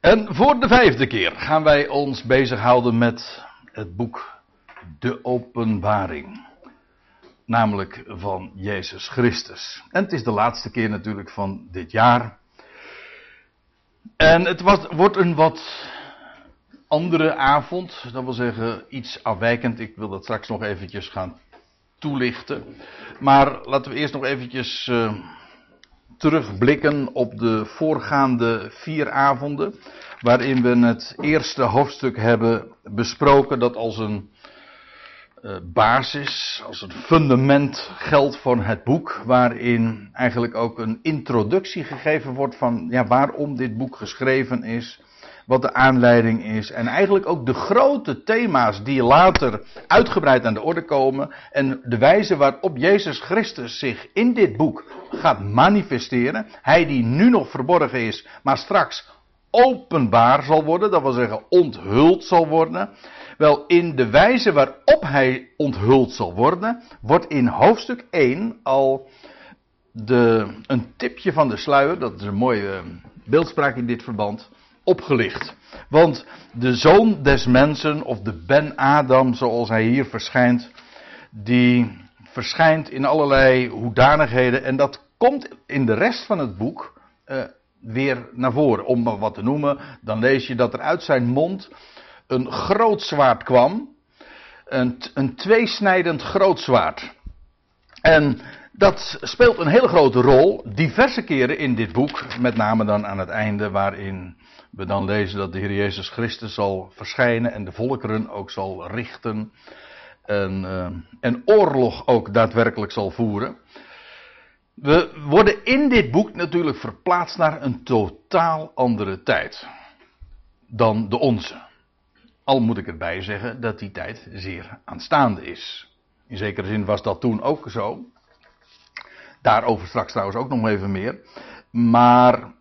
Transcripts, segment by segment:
En voor de vijfde keer gaan wij ons bezighouden met het boek De Openbaring. Namelijk van Jezus Christus. En het is de laatste keer natuurlijk van dit jaar. En het was, wordt een wat andere avond. Dat wil zeggen iets afwijkend. Ik wil dat straks nog eventjes gaan toelichten. Maar laten we eerst nog eventjes uh, terugblikken op de voorgaande vier avonden. Waarin we het eerste hoofdstuk hebben besproken dat als een uh, basis, als een fundament geldt voor het boek. Waarin eigenlijk ook een introductie gegeven wordt van ja, waarom dit boek geschreven is wat de aanleiding is. En eigenlijk ook de grote thema's die later uitgebreid aan de orde komen. En de wijze waarop Jezus Christus zich in dit boek gaat manifesteren. Hij die nu nog verborgen is, maar straks openbaar zal worden. Dat wil zeggen onthuld zal worden. Wel, in de wijze waarop hij onthuld zal worden, wordt in hoofdstuk 1 al de, een tipje van de sluier, dat is een mooie beeldspraak in dit verband, opgelicht. Want de zoon des mensen, of de Ben Adam, zoals hij hier verschijnt, die verschijnt in allerlei hoedanigheden. En dat komt in de rest van het boek uh, weer naar voren. Om maar wat te noemen, dan lees je dat er uit zijn mond een groot zwaard kwam. Een, een tweesnijdend groot zwaard. En dat speelt een hele grote rol, diverse keren in dit boek, met name dan aan het einde, waarin we dan lezen dat de Heer Jezus Christus zal verschijnen en de volkeren ook zal richten en, uh, en oorlog ook daadwerkelijk zal voeren. We worden in dit boek natuurlijk verplaatst naar een totaal andere tijd dan de onze. Al moet ik erbij zeggen dat die tijd zeer aanstaande is. In zekere zin was dat toen ook zo. Daarover straks trouwens ook nog even meer. Maar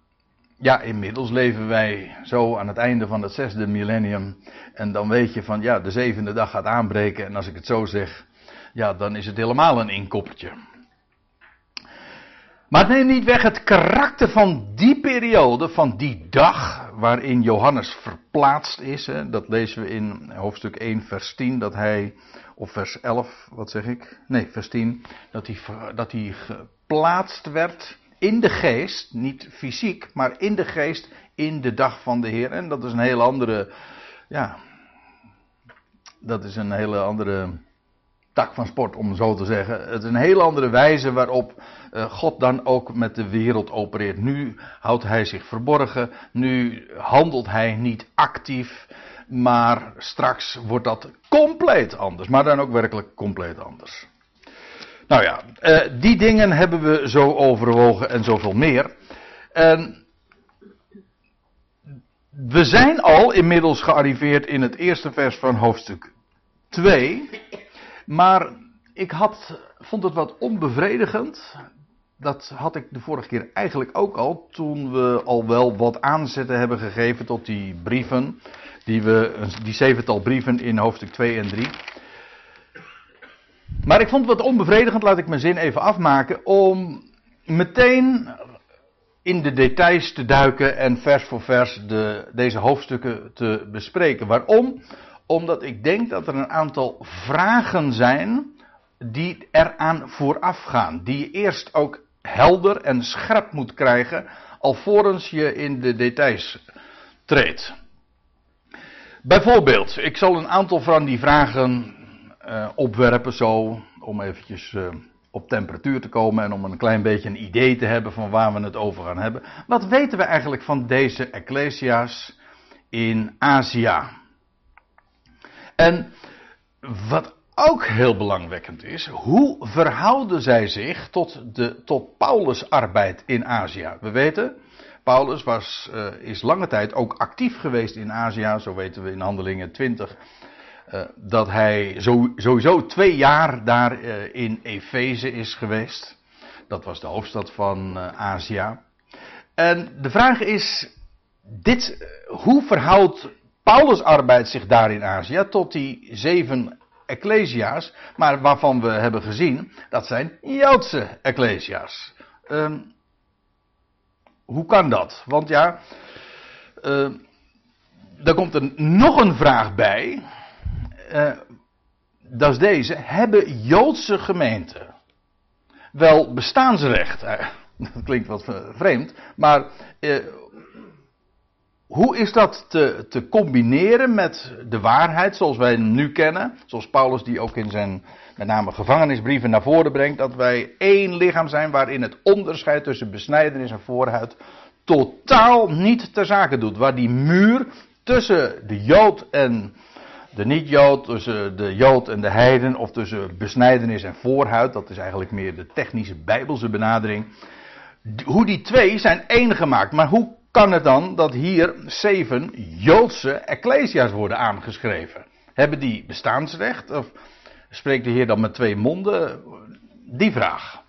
ja, inmiddels leven wij zo aan het einde van het zesde millennium. En dan weet je van ja, de zevende dag gaat aanbreken. En als ik het zo zeg, ja, dan is het helemaal een inkoppertje. Maar neem niet weg het karakter van die periode, van die dag waarin Johannes verplaatst is. Hè, dat lezen we in hoofdstuk 1, vers 10, dat hij, of vers 11, wat zeg ik? Nee, vers 10, dat hij, dat hij geplaatst werd in de geest, niet fysiek, maar in de geest, in de dag van de Heer. En dat is een hele andere, ja, dat is een hele andere tak van sport, om zo te zeggen. Het is een hele andere wijze waarop uh, God dan ook met de wereld opereert. Nu houdt hij zich verborgen, nu handelt hij niet actief, maar straks wordt dat compleet anders. Maar dan ook werkelijk compleet anders. Nou ja, uh, die dingen hebben we zo overwogen en zoveel meer. En we zijn al inmiddels gearriveerd in het eerste vers van hoofdstuk 2. Maar ik had, vond het wat onbevredigend. Dat had ik de vorige keer eigenlijk ook al. Toen we al wel wat aanzetten hebben gegeven tot die brieven. Die, we, die zevental brieven in hoofdstuk 2 en 3. Maar ik vond het wat onbevredigend, laat ik mijn zin even afmaken, om meteen in de details te duiken en vers voor vers de, deze hoofdstukken te bespreken. Waarom? Omdat ik denk dat er een aantal vragen zijn die eraan vooraf gaan. Die je eerst ook helder en scherp moet krijgen, alvorens je in de details treedt. Bijvoorbeeld, ik zal een aantal van die vragen uh, opwerpen zo, om eventjes uh, op temperatuur te komen en om een klein beetje een idee te hebben van waar we het over gaan hebben. Wat weten we eigenlijk van deze Ecclesia's in Azië? En wat ook heel belangwekkend is, hoe verhouden zij zich tot, de, tot Paulus' arbeid in Azië? We weten, Paulus was, uh, is lange tijd ook actief geweest in Azië, zo weten we in Handelingen 20 uh, dat hij sowieso twee jaar daar uh, in Efeze is geweest. Dat was de hoofdstad van Azië. En de vraag is: dit, hoe verhoudt Paulus' arbeid zich daar in Azië tot die zeven ecclesia's, maar waarvan we hebben gezien dat zijn Joodse ecclesia's? Um, hoe kan dat? Want ja, dan komt er nog een vraag bij. Uh, dat is deze. Hebben Joodse gemeenten wel bestaansrecht? Uh, dat klinkt wat vreemd. Maar uh, hoe is dat te, te combineren met de waarheid zoals wij hem nu kennen? Zoals Paulus die ook in zijn met name gevangenisbrieven naar voren brengt. Dat wij één lichaam zijn waarin het onderscheid tussen besnijdenis en voorhuid totaal niet ter zake doet. Waar die muur tussen de Jood en de niet-Jood, tussen de Jood en de heiden, of tussen besnijdenis en voorhuid, dat is eigenlijk meer de technische bijbelse benadering. Hoe die twee zijn één gemaakt. Maar hoe kan het dan dat hier zeven Joodse ecclesia's worden aangeschreven? Hebben die bestaansrecht? Of spreekt de Heer dan met twee monden? Die vraag.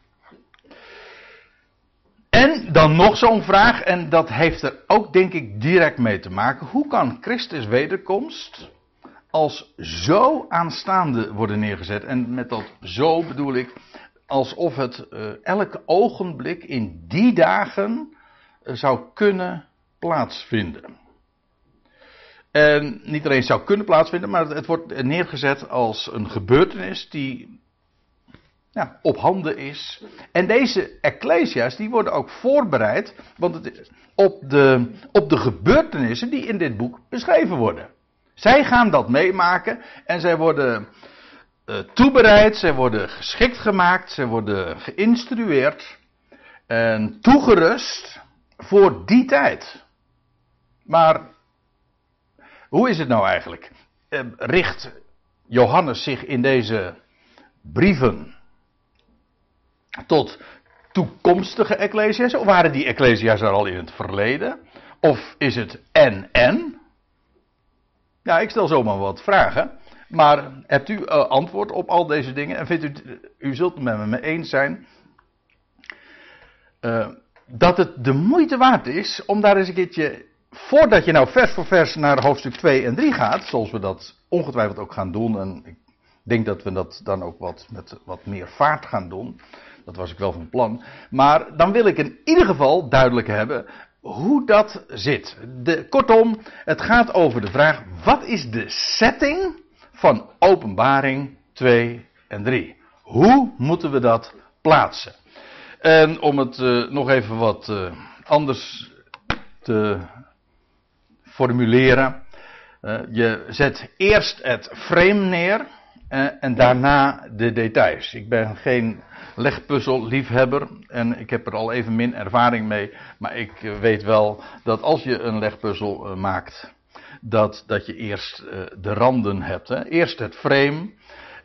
En dan nog zo'n vraag, en dat heeft er ook denk ik direct mee te maken. Hoe kan Christus wederkomst als zo aanstaande worden neergezet? En met dat zo bedoel ik alsof het uh, elk ogenblik in die dagen zou kunnen plaatsvinden. En niet alleen zou kunnen plaatsvinden, maar het wordt neergezet als een gebeurtenis die op handen is. En deze ecclesia's die worden ook voorbereid want op, de, op de gebeurtenissen die in dit boek beschreven worden. Zij gaan dat meemaken en zij worden uh, toebereid, zij worden geschikt gemaakt, zij worden geïnstrueerd en toegerust voor die tijd. Maar hoe is het nou eigenlijk? Uh, richt Johannes zich in deze brieven tot toekomstige ecclesia's? Of waren die ecclesia's er al in het verleden? Of is het en-en? Ja, ik stel zomaar wat vragen. Maar hebt u uh, antwoord op al deze dingen? En vindt u, u zult het met me eens zijn, uh, dat het de moeite waard is om daar eens een keertje, voordat je nou vers voor vers naar hoofdstuk 2 en 3 gaat, zoals we dat ongetwijfeld ook gaan doen, en ik denk dat we dat dan ook wat, met wat meer vaart gaan doen, dat was ik wel van plan. Maar dan wil ik in ieder geval duidelijk hebben hoe dat zit. De, kortom, het gaat over de vraag: wat is de setting van Openbaring 2 en 3? Hoe moeten we dat plaatsen? En om het uh, nog even wat uh, anders te formuleren. Uh, je zet eerst het frame neer en daarna de details. Ik ben geen legpuzzelliefhebber en ik heb er al even min ervaring mee. Maar ik weet wel dat als je een legpuzzel maakt, dat, dat je eerst de randen hebt. Hè? Eerst het frame.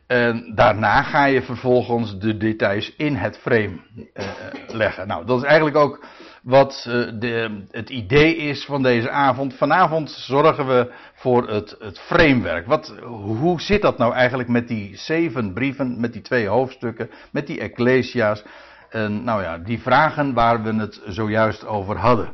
En daarna ga je vervolgens de details in het frame uh, leggen. Nou, dat is eigenlijk ook wat de, het idee is van deze avond. Vanavond zorgen we voor het, het framework. Wat, hoe zit dat nou eigenlijk met die zeven brieven, met die twee hoofdstukken, met die ecclesia's? En nou ja, die vragen waar we het zojuist over hadden.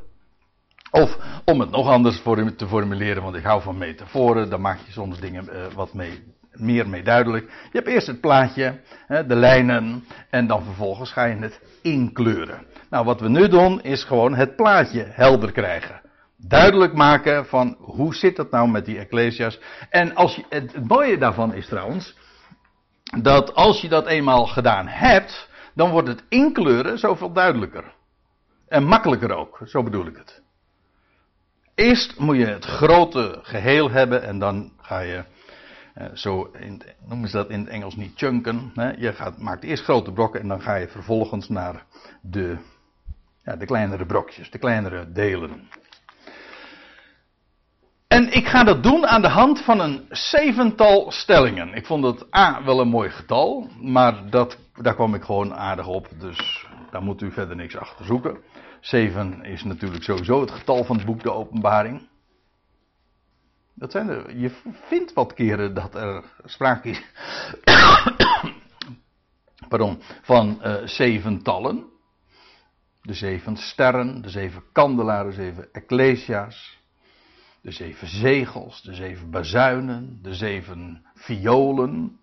Of om het nog anders te formuleren, want ik hou van metaforen, dan maak je soms dingen wat mee, meer mee duidelijk. Je hebt eerst het plaatje, de lijnen, en dan vervolgens ga je het inkleuren. Nou, wat we nu doen is gewoon het plaatje helder krijgen duidelijk maken van hoe zit dat nou met die ecclesia's. En als je, het, mooie daarvan is trouwens, dat als je dat eenmaal gedaan hebt, dan wordt het inkleuren zoveel duidelijker. En makkelijker ook, zo bedoel ik het. Eerst moet je het grote geheel hebben en dan ga je, zo in, noemen ze dat in het Engels niet chunken. Hè? Je gaat, maakt eerst grote brokken en dan ga je vervolgens naar de, ja, de kleinere brokjes, de kleinere delen. En ik ga dat doen aan de hand van een zevental stellingen. Ik vond het A wel een mooi getal, maar dat, daar kwam ik gewoon aardig op, dus daar moet u verder niks achter zoeken. Zeven is natuurlijk sowieso het getal van het boek De Openbaring. Dat zijn er, je vindt wat keren dat er sprake is pardon, van uh, zeventallen. De zeven sterren, de zeven kandelaren, de zeven ecclesia's de zeven zegels, de zeven bazuinen, de zeven violen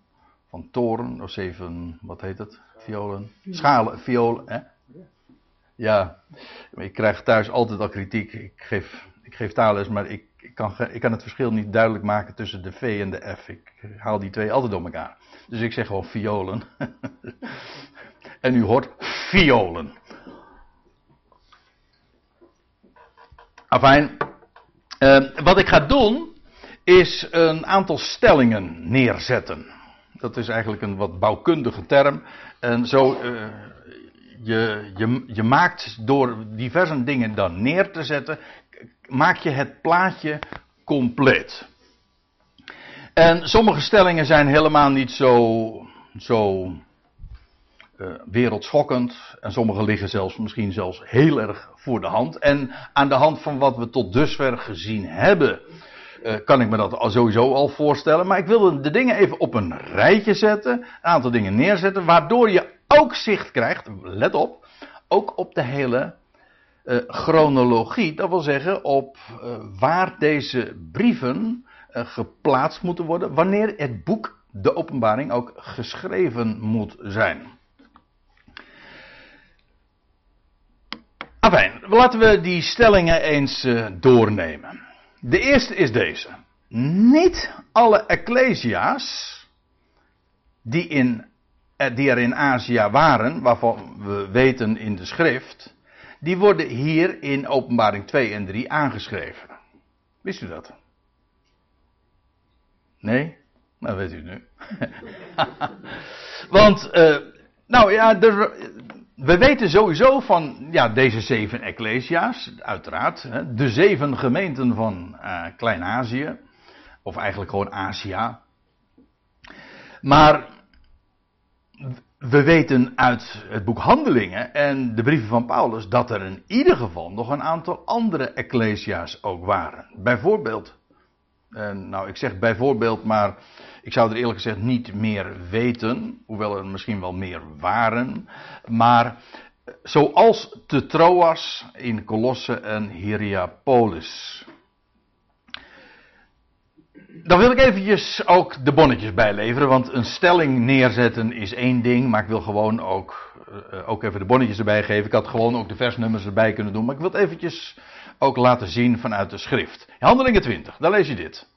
van toren, of zeven, wat heet het? Violen? Schalen, violen, hè? Ja, ik krijg thuis altijd al kritiek. Ik geef, ik geef taalles, maar ik ik, kan, ik kan het verschil niet duidelijk maken tussen de V en de F. Ik haal die twee altijd door elkaar. Dus ik zeg gewoon violen. en u hoort violen. Afijn, uh, wat ik ga doen is een aantal stellingen neerzetten. Dat is eigenlijk een wat bouwkundige term. En zo, uh, je, je, je maakt door diverse dingen dan neer te zetten, maak je het plaatje compleet. En sommige stellingen zijn helemaal niet zo, zo uh, wereldschokkend. En sommige liggen zelfs misschien zelfs heel erg voor de hand. En aan de hand van wat we tot dusver gezien hebben, uh, kan ik me dat sowieso al voorstellen. Maar ik wil de dingen even op een rijtje zetten, een aantal dingen neerzetten, waardoor je ook zicht krijgt, let op, ook op de hele uh, chronologie. Dat wil zeggen op waar deze brieven geplaatst moeten worden, wanneer het boek de openbaring ook geschreven moet zijn. Afijn, laten we die stellingen eens doornemen. De eerste is deze. Niet alle ecclesia's die, in, eh, die er in Azië waren, waarvan we weten in de schrift, die worden hier in openbaring 2 en 3 aangeschreven. Wist u dat? Nee? Nou weet u nu. Want, uh, nou ja, we weten sowieso van ja, deze zeven ecclesia's, uiteraard. Hè, de zeven gemeenten van uh, Klein-Azië. Of eigenlijk gewoon Azië. Maar we weten uit het boek Handelingen en de brieven van Paulus dat er in ieder geval nog een aantal andere ecclesia's ook waren. Bijvoorbeeld, uh, nou ik zeg bijvoorbeeld, maar ik zou er eerlijk gezegd niet meer weten, hoewel er misschien wel meer waren. Maar zoals te Troas in Colosse en Hierapolis. Dan wil ik eventjes ook de bonnetjes bijleveren, want een stelling neerzetten is één ding, maar ik wil gewoon ook, uh, ook even de bonnetjes erbij geven. Ik had gewoon ook de versnummers erbij kunnen doen, maar ik wil het eventjes ook laten zien vanuit de schrift. Handelingen 20, daar lees je dit.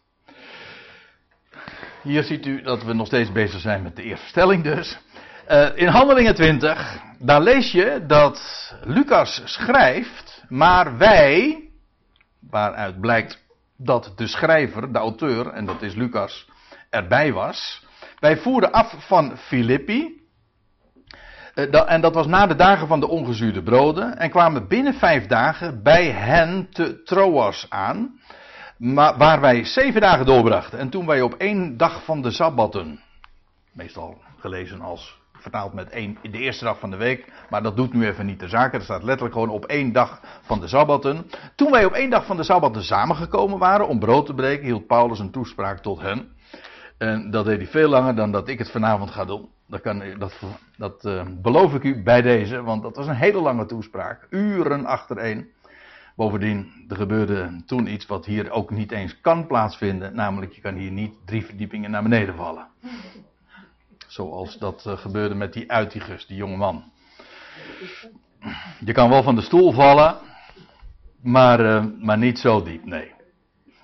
Hier ziet u dat we nog steeds bezig zijn met de eerste stelling dus. Uh, in Handelingen 20, daar lees je dat Lucas schrijft, maar wij, waaruit blijkt dat de schrijver, de auteur, en dat is Lucas, erbij was. Wij voerden af van Filippi. Uh, en dat was na de dagen van de ongezuurde broden. En kwamen binnen vijf dagen bij hen te Troas aan waar wij zeven dagen doorbrachten. En toen wij op één dag van de sabbatten, meestal gelezen als vertaald met één, de eerste dag van de week, maar dat doet nu even niet de zaak. Er staat letterlijk gewoon op één dag van de sabbatten. Toen wij op één dag van de sabbatten samengekomen waren om brood te breken, hield Paulus een toespraak tot hen. En dat deed hij veel langer dan dat ik het vanavond ga doen. Dat, kan, dat, dat uh, beloof ik u bij deze, want dat was een hele lange toespraak. Uren achtereen. Bovendien, er gebeurde toen iets wat hier ook niet eens kan plaatsvinden. Namelijk, je kan hier niet drie verdiepingen naar beneden vallen. Zoals dat uh, gebeurde met die Uitigus, die jonge man. Je kan wel van de stoel vallen, maar, uh, maar niet zo diep, nee.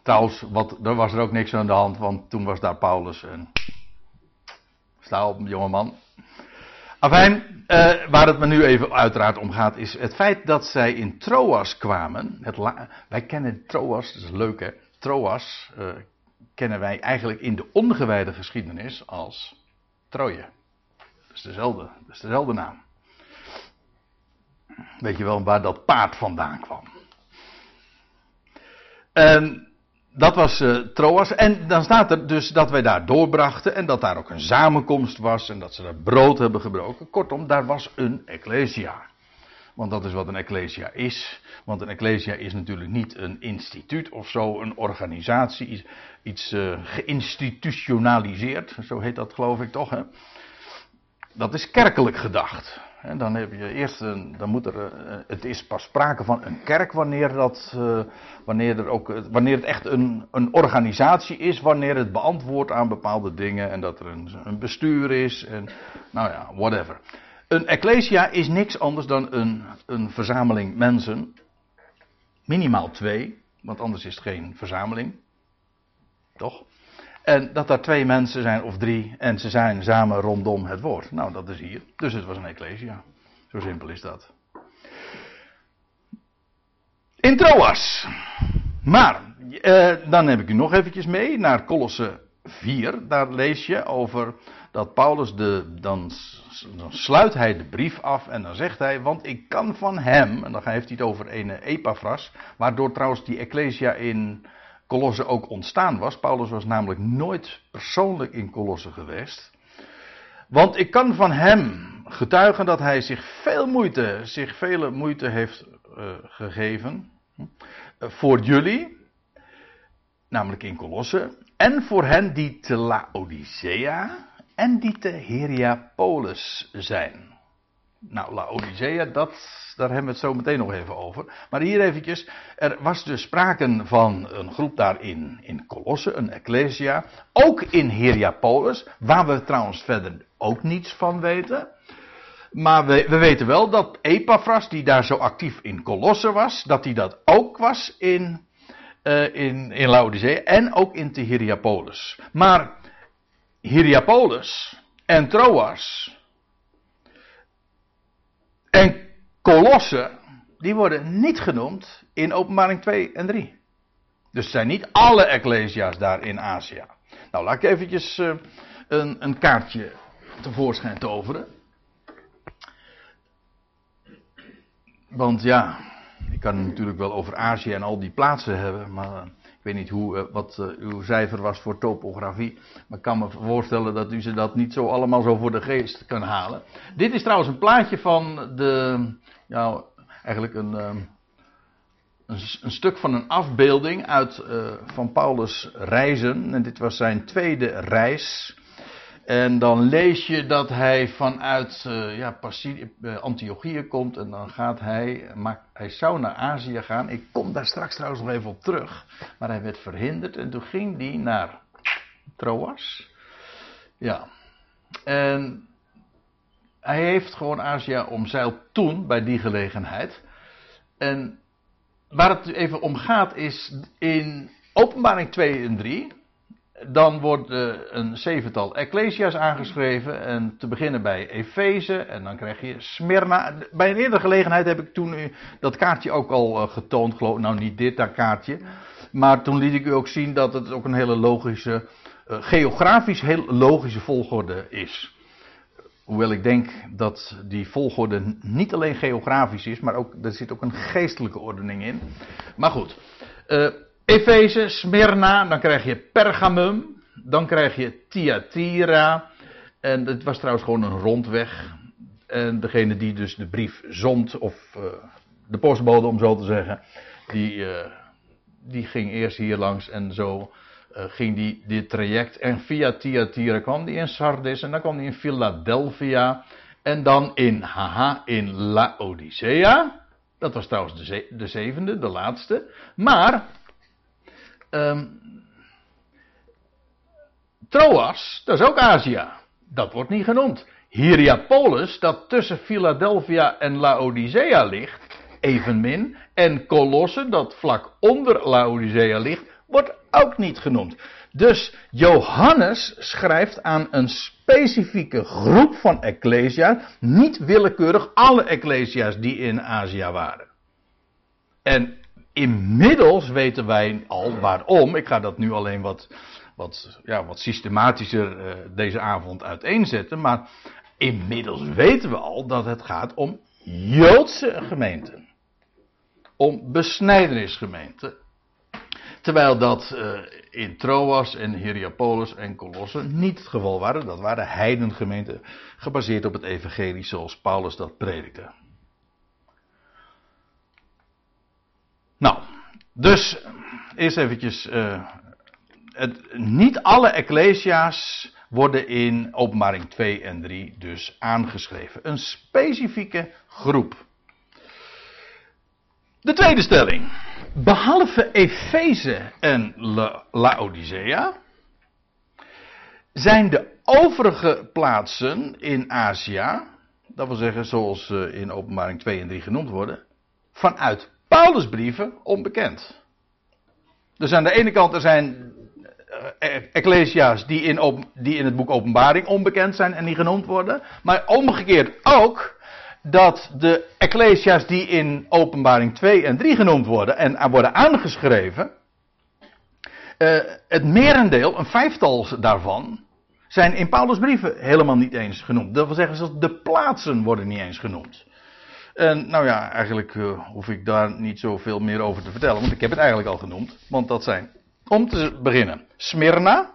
Trouwens, wat, er was er ook niks aan de hand, want toen was daar Paulus en... Sta op, jongeman. Afijn, uh, waar het me nu even uiteraard om gaat, is het feit dat zij in Troas kwamen. Het wij kennen Troas, dat is leuk hè. Troas uh, kennen wij eigenlijk in de ongewijde geschiedenis als Troje. Dat is dezelfde, dat is dezelfde naam. Weet je wel waar dat paard vandaan kwam? En dat was uh, Troas. En dan staat er dus dat wij daar doorbrachten. En dat daar ook een samenkomst was. En dat ze daar brood hebben gebroken. Kortom, daar was een ecclesia. Want dat is wat een ecclesia is. Want een ecclesia is natuurlijk niet een instituut of zo, een organisatie, iets uh, geïnstitutionaliseerd. Zo heet dat geloof ik toch. Hè? Dat is kerkelijk gedacht. Dan heb je eerst een, dan moet er, eh, het is pas sprake van een kerk wanneer dat, uh, wanneer er ook, wanneer het echt een, een organisatie is, wanneer het beantwoordt aan bepaalde dingen en dat er een, een bestuur is en, nou ja, whatever. Een ecclesia is niks anders dan een, een verzameling mensen, minimaal twee, want anders is het geen verzameling. Toch? En dat daar twee mensen zijn of drie en ze zijn samen rondom het woord. Nou, dat is hier. Dus het was een ecclesia. Zo simpel is dat. In Troas. Maar, eh, dan heb ik u nog eventjes mee naar Colosse 4. Daar lees je over dat Paulus de, dan, sluit hij de brief af en dan zegt hij, want ik kan van hem, en dan heeft hij het over een Epaphras, waardoor trouwens die Ecclesia in Colosse ook ontstaan was. Paulus was namelijk nooit persoonlijk in Colosse geweest. Want ik kan van hem getuigen dat hij zich veel moeite, zich vele moeite heeft uh, gegeven uh, voor jullie, namelijk in Colosse, en voor hen die te Laodicea en die te Hierapolis zijn. Nou, Laodicea, dat, daar hebben we het zo meteen nog even over. Maar hier eventjes, er was dus sprake van een groep daar in, in een ecclesia. Ook in Hierapolis, waar we trouwens verder ook niets van weten. Maar we, we weten wel dat Epaphras, die daar zo actief in Colosse was, dat hij dat ook was in, uh, in, in Laodicea en ook in te Hierapolis. Maar Hierapolis en Troas en Colosse, die worden niet genoemd in openbaring 2 en 3. Dus zijn niet alle ecclesia's daar in Azië. Nou, laat ik eventjes uh, een, een kaartje tevoorschijn toveren. Want ja, ik kan het natuurlijk wel over Azië en al die plaatsen hebben, maar weet niet hoe, uh, wat uh, uw cijfer was voor topografie. Maar ik kan me voorstellen dat u ze dat niet zo allemaal zo voor de geest kan halen. Dit is trouwens een plaatje van de, ja, eigenlijk een, uh, een, een, stuk van een afbeelding uit, van Paulus' reizen. En dit was zijn tweede reis. En dan lees je dat hij vanuit uh, ja, uh, Antiochië komt en dan gaat hij, maar hij zou naar Azië gaan. Ik kom daar straks trouwens nog even op terug. Maar hij werd verhinderd en toen ging hij naar Troas. Ja. En hij heeft gewoon Azië omzeild toen, bij die gelegenheid. En waar het even om gaat is in openbaring 2 en 3 dan wordt een zevental ecclesia's aangeschreven. En te beginnen bij Efeze. En dan krijg je Smyrna. Bij een eerdere gelegenheid heb ik toen dat kaartje ook al uh, getoond. Geloof, nou, niet dit dat kaartje. Maar toen liet ik u ook zien dat het ook een hele logische. Uh, geografisch heel logische volgorde is. Hoewel ik denk dat die volgorde niet alleen geografisch is. Maar ook, er zit ook een geestelijke ordening in. Maar goed. Efeze, Smyrna, dan krijg je Pergamum, dan krijg je Thyatira. En het was trouwens gewoon een rondweg. En degene die dus de brief zond, of uh, de postbode om zo te zeggen, die, uh, die ging eerst hier langs en zo uh, ging die dit traject. En via Thyatira kwam die in Sardis en dan kwam die in Philadelphia. En dan in, haha, in Laodicea. Dat was trouwens de, de zevende, de laatste. Maar Um, Troas, dat is ook Azië. Dat wordt niet genoemd. Hierapolis, dat tussen Philadelphia en Laodicea ligt, evenmin. En Colosse, dat vlak onder Laodicea ligt, wordt ook niet genoemd. Dus Johannes schrijft aan een specifieke groep van ecclesia's, niet willekeurig alle ecclesia's die in Azië waren. En Inmiddels weten wij al waarom. Ik ga dat nu alleen wat, wat, ja, wat systematischer uh, deze avond uiteenzetten. Maar inmiddels weten we al dat het gaat om Joodse gemeenten. Om besnijdenisgemeenten. Terwijl dat uh, in Troas en Hierapolis en Colosse niet het geval waren. Dat waren heidengemeenten gebaseerd op het evangelie zoals Paulus dat predikte. Nou, dus eerst eventjes. Uh, het, niet alle ecclesia's worden in openbaring 2 en 3 dus aangeschreven. Een specifieke groep. De tweede stelling. Behalve Efeze en La Laodicea zijn de overige plaatsen in Azië, dat wil zeggen zoals in openbaring 2 en 3 genoemd worden, vanuit Paulusbrieven onbekend. Dus aan de ene kant er zijn uh, ecclesia's die in, die in het boek Openbaring onbekend zijn en niet genoemd worden. Maar omgekeerd ook dat de ecclesia's die in Openbaring 2 en 3 genoemd worden en worden aangeschreven, uh, het merendeel, een vijftal daarvan, zijn in Paulus' brieven helemaal niet eens genoemd. Dat wil zeggen, zelfs de plaatsen worden niet eens genoemd. En nou ja, eigenlijk uh, hoef ik daar niet zoveel meer over te vertellen, want ik heb het eigenlijk al genoemd. Want dat zijn, om te beginnen, Smyrna,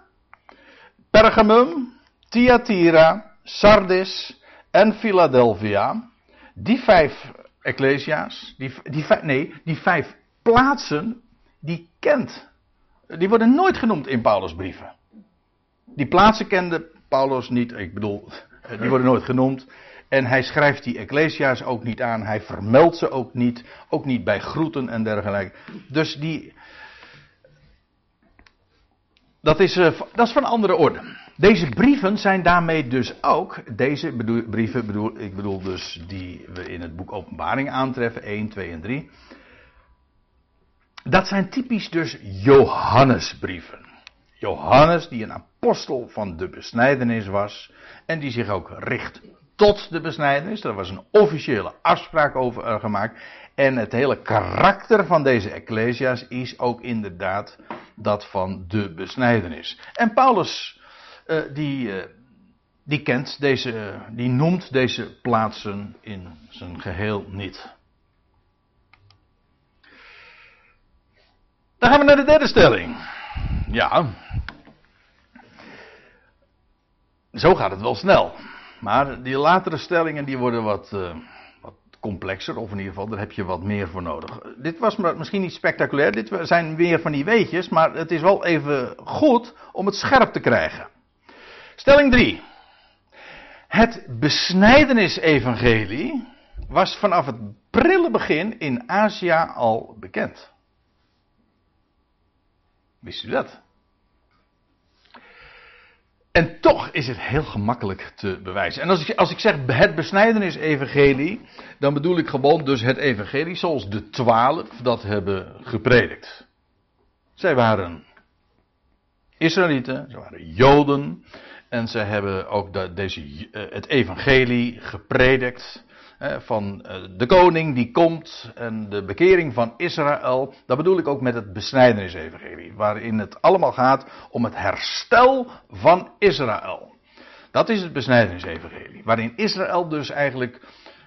Pergamum, Thyatira, Sardis en Philadelphia. Die vijf ecclesia's, die, die, nee, die vijf plaatsen, die kent. Die worden nooit genoemd in Paulus' brieven. Die plaatsen kende Paulus niet, ik bedoel, die worden nooit genoemd. En hij schrijft die ecclesia's ook niet aan, hij vermeldt ze ook niet, ook niet bij groeten en dergelijke. Dus die. Dat is, uh, dat is van andere orde. Deze brieven zijn daarmee dus ook, deze bedoel, brieven, bedoel, ik bedoel dus die we in het boek Openbaring aantreffen, 1, 2 en 3. Dat zijn typisch dus Johannesbrieven. Johannes, die een apostel van de besnijdenis was en die zich ook richt tot de besnijdenis. Er was een officiële afspraak over gemaakt. En het hele karakter van deze Ecclesia's is ook inderdaad dat van de besnijdenis. En Paulus, uh, die, uh, die kent deze, die noemt deze plaatsen in zijn geheel niet. Dan gaan we naar de derde stelling. Ja. Zo gaat het wel snel. Maar die latere stellingen die worden wat, uh, wat complexer, of in ieder geval, daar heb je wat meer voor nodig. Dit was misschien niet spectaculair, dit zijn weer van die weetjes, maar het is wel even goed om het scherp te krijgen. Stelling 3. Het besnijdenis-evangelie was vanaf het prille begin in Azië al bekend. Wist u dat? En toch is het heel gemakkelijk te bewijzen. En als ik, als ik zeg het besnijdenis-evangelie, dan bedoel ik gewoon dus het evangelie zoals de twaalf dat hebben gepredikt. Zij waren Israëlieten, ze waren Joden. En ze hebben ook de, deze, eh, het evangelie gepredikt van eh, de koning die komt en de bekering van Israël. Dat bedoel ik ook met het besnijdenis-evangelie, waarin het allemaal gaat om het herstel van Israël. Dat is het besnijdenis-evangelie, waarin Israël dus eigenlijk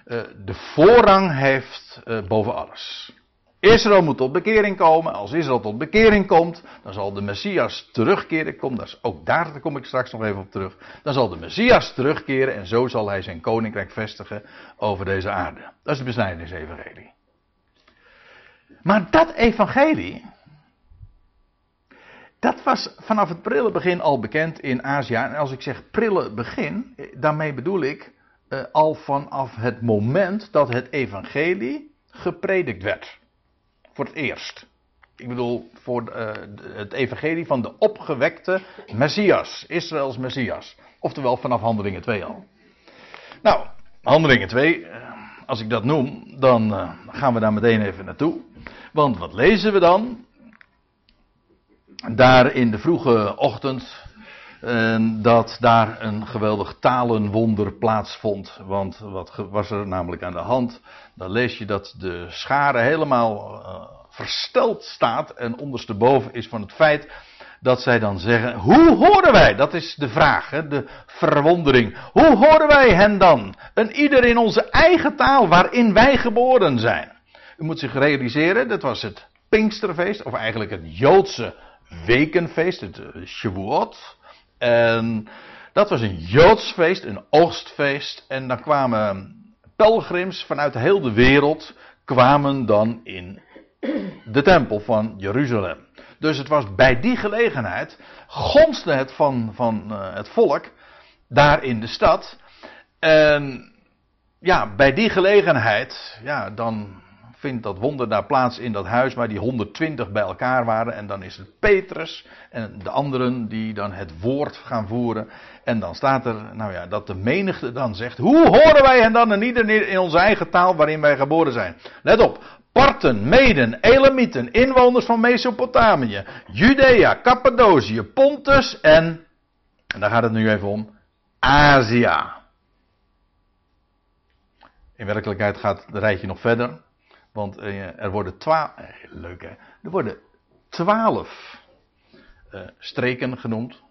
uh, de voorrang heeft uh, boven alles. Israël moet tot bekering komen. Als Israël tot bekering komt, dan zal de Messias terugkeren. Kom, dat ook daar kom ik straks nog even op terug. Dan zal de Messias terugkeren en zo zal hij zijn koninkrijk vestigen over deze aarde. Dat is het besnijdenis-evangelie. Maar dat evangelie, dat was vanaf het prille begin al bekend in Azië. En als ik zeg prille begin, daarmee bedoel ik uh, al vanaf het moment dat het evangelie gepredikt werd. Voor het eerst. Ik bedoel, voor uh, het evangelie van de opgewekte Messias. Israëls Messias. Oftewel vanaf Handelingen 2 al. Nou, Handelingen 2, uh, eh, als ik dat noem, dan uh, gaan we daar meteen even naartoe. Want wat lezen we dan? Daar in de vroege ochtend dat daar een geweldig talenwonder plaatsvond. Want wat was er namelijk aan de hand? Dan lees je dat de schare helemaal uh, versteld staat en ondersteboven is van het feit dat zij dan zeggen: Hoe horen wij? Dat is de vraag, hè, de verwondering. Hoe horen wij hen dan? Een ieder in onze eigen taal waarin wij geboren zijn. U moet zich realiseren, dat was het Pinksterfeest, of eigenlijk het Joodse wekenfeest, het eh, Shavuot. En dat was een Joods feest, een oogstfeest. En dan kwamen pelgrims vanuit heel de wereld, kwamen dan in de tempel van Jeruzalem. Dus het was bij die gelegenheid, gonste het van, van uh, het volk daar in de stad. En ja, bij die gelegenheid, ja, dan vindt dat wonder daar plaats in dat huis waar die 120 bij elkaar waren. En dan is het Petrus en de anderen die dan het woord gaan voeren. En dan staat er, nou ja, dat de menigte dan zegt: Hoe horen wij hen dan en ieder in onze eigen taal waarin wij geboren zijn? Let op, Parten, Meden, Elamieten, inwoners van Mesopotamië, Judea, Cappadocië, Pontus en, en daar gaat het nu even om, Azië. In werkelijkheid gaat het rijtje nog verder. Want eh, er worden twaalf. Eh, leuk hè? Er worden twaalf uh, streken genoemd.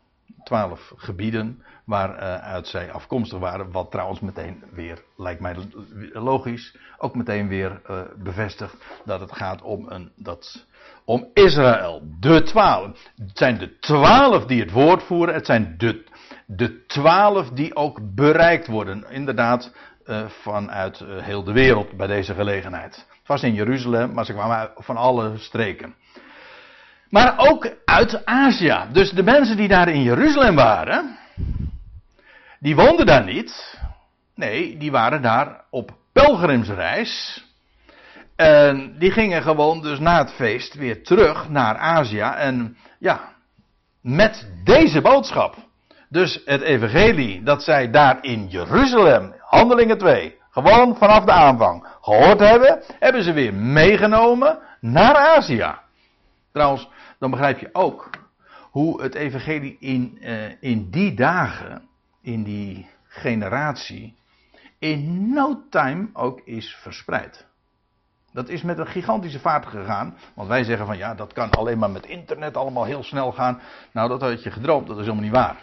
Twaalf gebieden waaruit zij afkomstig waren. Wat trouwens meteen weer, lijkt mij logisch, ook meteen weer bevestigt dat het gaat om, een, dat, om Israël. De twaalf. Het zijn de twaalf die het woord voeren. Het zijn de, de twaalf die ook bereikt worden. Inderdaad, vanuit heel de wereld bij deze gelegenheid. Het was in Jeruzalem, maar ze kwamen van alle streken. Maar ook uit Azië. Dus de mensen die daar in Jeruzalem waren, die woonden daar niet. Nee, die waren daar op pelgrimsreis. En die gingen gewoon dus na het feest weer terug naar Azië. En ja, met deze boodschap. Dus het evangelie dat zij daar in Jeruzalem, handelingen 2, gewoon vanaf de aanvang gehoord hebben, hebben ze weer meegenomen naar Azië. Trouwens, dan begrijp je ook hoe het evangelie in, uh, in die dagen, in die generatie, in no time ook is verspreid. Dat is met een gigantische vaart gegaan. Want wij zeggen van ja, dat kan alleen maar met internet allemaal heel snel gaan. Nou, dat had je gedroomd, dat is helemaal niet waar.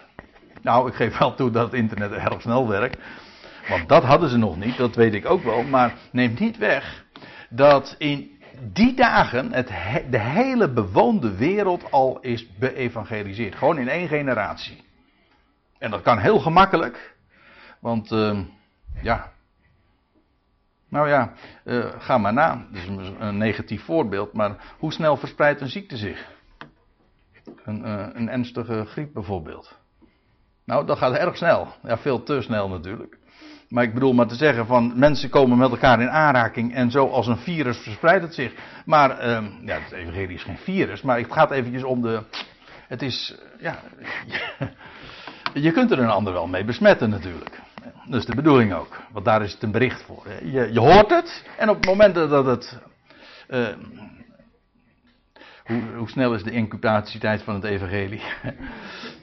Nou, ik geef wel toe dat internet erg snel werkt. Want dat hadden ze nog niet, dat weet ik ook wel. Maar neemt niet weg dat in die dagen het, de hele bewoonde wereld al is beëvangeliseerd. Gewoon in één generatie. En dat kan heel gemakkelijk. Want, uh, ja. Nou ja, uh, ga maar na. Dat is een negatief voorbeeld. Maar hoe snel verspreidt een ziekte zich? Een, uh, een ernstige griep bijvoorbeeld. Nou, dat gaat erg snel. Ja, veel te snel natuurlijk. Maar ik bedoel maar te zeggen van mensen komen met elkaar in aanraking en zo als een virus verspreidt het zich. Maar uh, ja, het evangelie is geen virus, maar het gaat eventjes om de. Het is, ja, je kunt er een ander wel mee besmetten natuurlijk. Dat is de bedoeling ook, want daar is het een bericht voor. Je, je hoort het en op het moment dat het. Uh, hoe, hoe snel is de incubatietijd van het evangelie?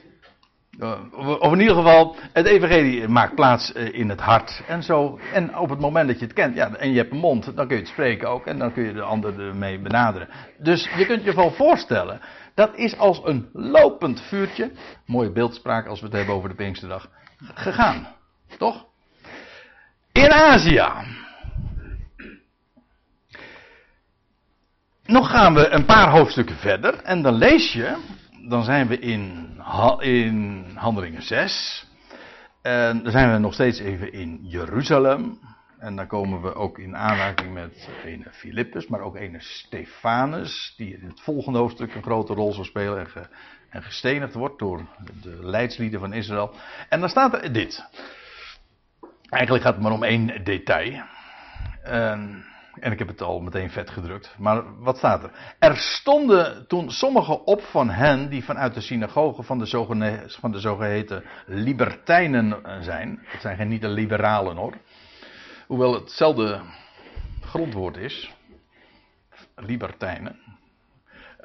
Of in ieder geval, het evangelie maakt plaats eh, in het hart. En zo. En op het moment dat je het kent, ja, en je hebt een mond, dan kun je het spreken ook. En dan kun je de ander ermee benaderen. Dus je kunt je wel voorstellen, dat is als een lopend vuurtje. Mooie beeldspraak als we het hebben over de Pinksterdag. Gegaan. Toch? In Azië. Nog gaan we een paar hoofdstukken verder. En dan lees je dan zijn we in, in Handelingen 6. En dan zijn we nog steeds even in Jeruzalem. En dan komen we ook in aanraking met een Filippus, maar ook een Stefanus, die in het volgende hoofdstuk een grote rol zal spelen en, en gestenigd wordt door de leidslieden van Israël. En dan staat er dit. Eigenlijk gaat het maar om één detail. En en ik heb het al meteen vet gedrukt. Maar wat staat er? Er stonden toen sommigen op van hen die vanuit de synagoge van de, zogeheten, van de zogeheten libertijnen zijn. Het zijn geen niet de liberalen hoor. Hoewel het hetzelfde grondwoord is. Libertijnen.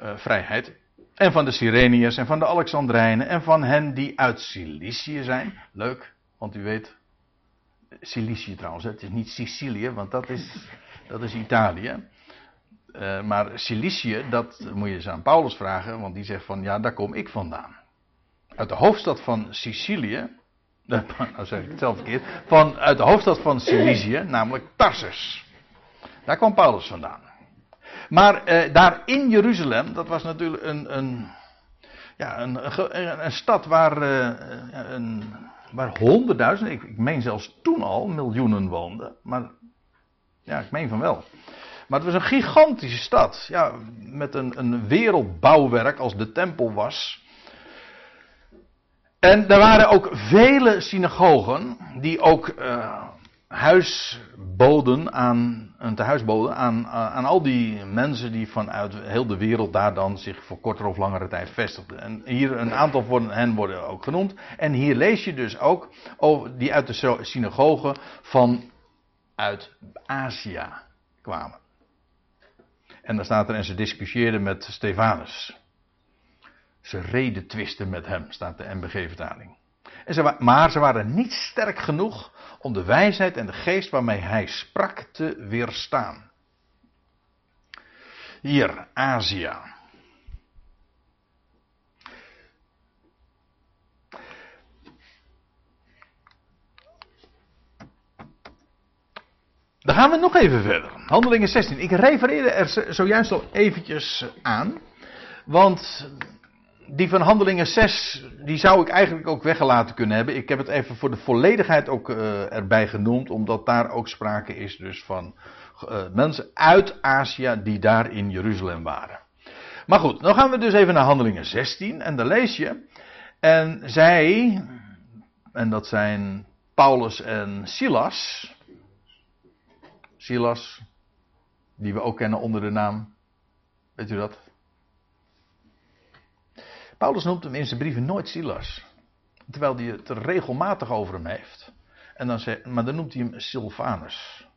Uh, vrijheid. En van de Sireniërs en van de Alexandrijnen en van hen die uit Cilicië zijn. Leuk, want u weet. Cilicië trouwens, het is niet Sicilië, want dat is dat is Italië. Uh, maar Cilicië, dat moet je eens aan Paulus vragen, want die zegt van ja, daar kom ik vandaan. Uit de hoofdstad van Sicilië, nou zeg ik het zelf verkeerd, van, uit de hoofdstad van Cilicië, namelijk Tarsus. Daar kwam Paulus vandaan. Maar uh, daar in Jeruzalem, dat was natuurlijk een, een, ja, een, een stad waar, uh, een, waar honderdduizenden, ik, ik meen zelfs toen al, miljoenen woonden. Maar ja, ik meen van wel. Maar het was een gigantische stad. Ja, met een, een wereldbouwwerk als de tempel was. En er waren ook vele synagogen die ook uh, huis boden aan, een tehuis boden aan, aan al die mensen die vanuit heel de wereld daar dan zich voor kortere of langere tijd vestigden. En hier een aantal van hen worden ook genoemd. En hier lees je dus ook over die uit de synagogen van uit Azië kwamen. En dan staat er en ze discussieerden met Stefanus. Ze reden twisten met hem, staat de MBG-vertaling. Maar ze waren niet sterk genoeg om de wijsheid en de geest waarmee hij sprak te weerstaan. Hier, Azië. Dan gaan we nog even verder. Handelingen 16. Ik refereerde er zojuist al eventjes aan. Want die van Handelingen 6, die zou ik eigenlijk ook weggelaten kunnen hebben. Ik heb het even voor de volledigheid ook uh, erbij genoemd, omdat daar ook sprake is dus van uh, mensen uit Azië die daar in Jeruzalem waren. Maar goed, dan gaan we dus even naar Handelingen 16 en daar lees je. En zij, en dat zijn Paulus en Silas, Silas, die we ook kennen onder de naam, weet u dat? Paulus noemt hem in zijn brieven nooit Silas. Terwijl hij het regelmatig over hem heeft. En dan zei, maar dan noemt hij hem Silvanus.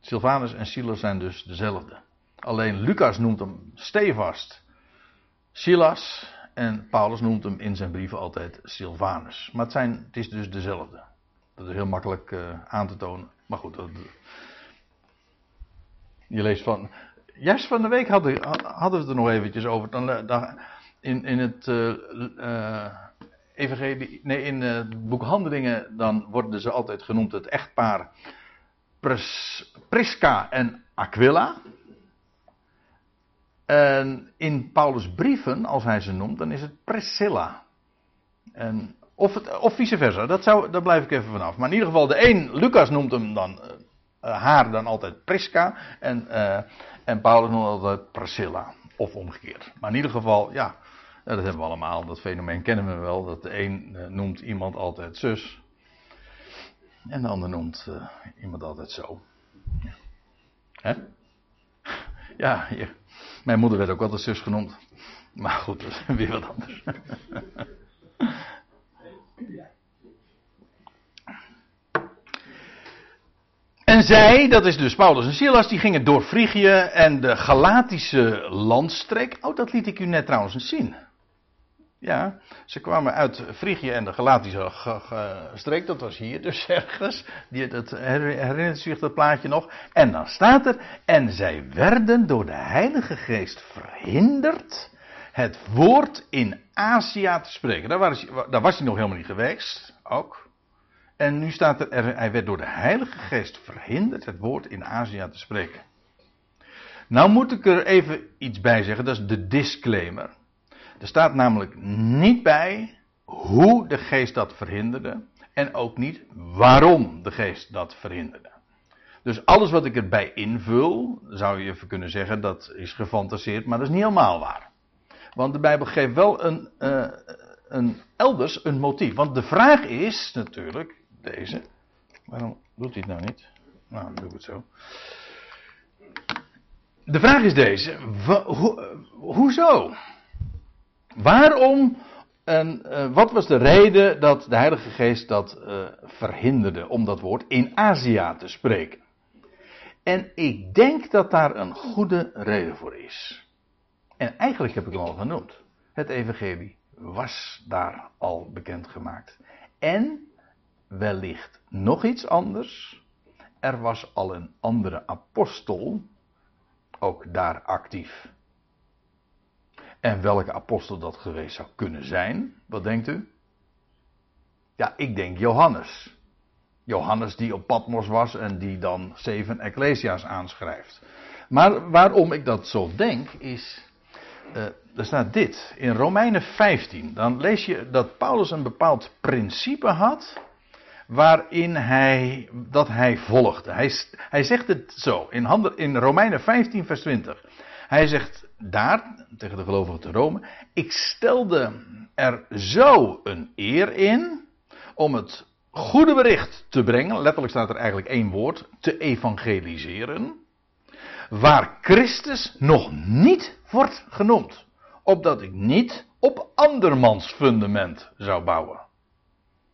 Silvanus en Silas zijn dus dezelfde. Alleen Lucas noemt hem stevast Silas. En Paulus noemt hem in zijn brieven altijd Silvanus. Maar het, zijn, het is dus dezelfde. Dat is heel makkelijk uh, aan te tonen. Maar goed, dat, je leest van. Juist van de week hadden, hadden we het er nog eventjes over. Dan, eh, in, in het uh, evangelie, nee, in het boek Handelingen, dan worden ze altijd genoemd het echtpaar Pris, Prisca en Aquila. En in Paulus' brieven, als hij ze noemt, dan is het Priscilla. En, of, het, vice versa, dat zou, daar blijf ik even vanaf. Maar in ieder geval, de een, Lucas noemt hem dan, uh, haar dan altijd Prisca. En, en Paulus noemt altijd Priscilla. Of omgekeerd. Maar in ieder geval, ja, dat hebben we allemaal, dat fenomeen kennen we wel. Dat de een noemt iemand altijd zus. En de ander noemt iemand altijd zo. Hè? Ja, hier. mijn moeder werd ook altijd zus genoemd. Maar goed, dat is weer wat anders. En zij, dat is dus Paulus en Silas, die gingen door Frigië en de Galatische landstreek. Oh, dat liet ik u net trouwens eens zien. Ja, ze kwamen uit Frigië en de Galatische streek, dat was hier dus ergens. Die, dat herinnert zich dat plaatje nog. En dan staat er, en zij werden door de Heilige Geest verhinderd het woord in Azië te spreken. Daar was, daar was hij nog helemaal niet geweest, ook. En nu staat er, hij werd door de Heilige Geest verhinderd het woord in Azië te spreken. Nou moet ik er even iets bij zeggen, dat is de disclaimer. Er staat namelijk niet bij hoe de geest dat verhinderde en ook niet waarom de geest dat verhinderde. Dus alles wat ik erbij invul, zou je even kunnen zeggen, dat is gefantaseerd, maar dat is niet helemaal waar. Want de Bijbel geeft wel een, uh, een elders een motief. Want de vraag is natuurlijk deze. Waarom doet hij het nou niet? Nou, dan doe ik het zo. De vraag is deze. ho, hoezo? Waarom en uh, wat was de reden dat de Heilige Geest dat verhinderde om dat woord in Azië te spreken? En ik denk dat daar een goede reden voor is. En eigenlijk heb ik hem al genoemd. Het Evangelie was daar al bekendgemaakt. En wellicht nog iets anders. Er was al een andere apostel ook daar actief. En welke apostel dat geweest zou kunnen zijn, wat denkt u? Ja, ik denk Johannes. Johannes die op Patmos was en die dan zeven Ecclesia's aanschrijft. Maar waarom ik dat zo denk is, uh, er staat dit in Romeinen 15. Dan lees je dat Paulus een bepaald principe had waarin hij, dat hij volgde. Hij, hij zegt het zo in, in Romeinen 15 vers 20. Hij zegt daar, tegen de gelovigen te Rome, ik stelde er zo een eer in om het goede bericht te brengen, letterlijk staat er eigenlijk één woord, te evangeliseren, waar Christus nog niet wordt genoemd, opdat ik niet op andermans fundament zou bouwen.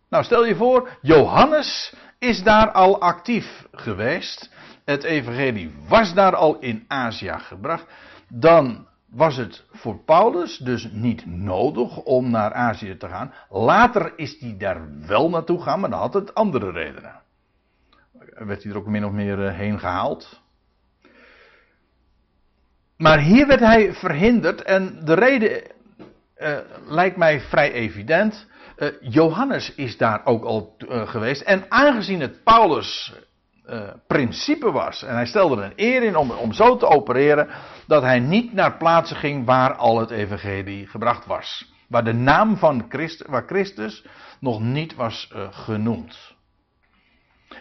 Nou, stel je voor, Johannes is daar al actief geweest. het evangelie was daar al in Azië gebracht, dan was het voor Paulus dus niet nodig om naar Azië te gaan. Later is hij daar wel naartoe gegaan, maar dan had het andere redenen. Werd hij er ook min of meer eh, heen gehaald. Maar hier werd hij verhinderd en de reden uh, lijkt mij vrij evident. Uh, Johannes is daar ook al uh, geweest en aangezien het Paulus principe was en hij stelde er een eer in om, om zo te opereren dat hij niet naar plaatsen ging waar al het evangelie gebracht was. Waar de naam van waar Christus nog niet was genoemd.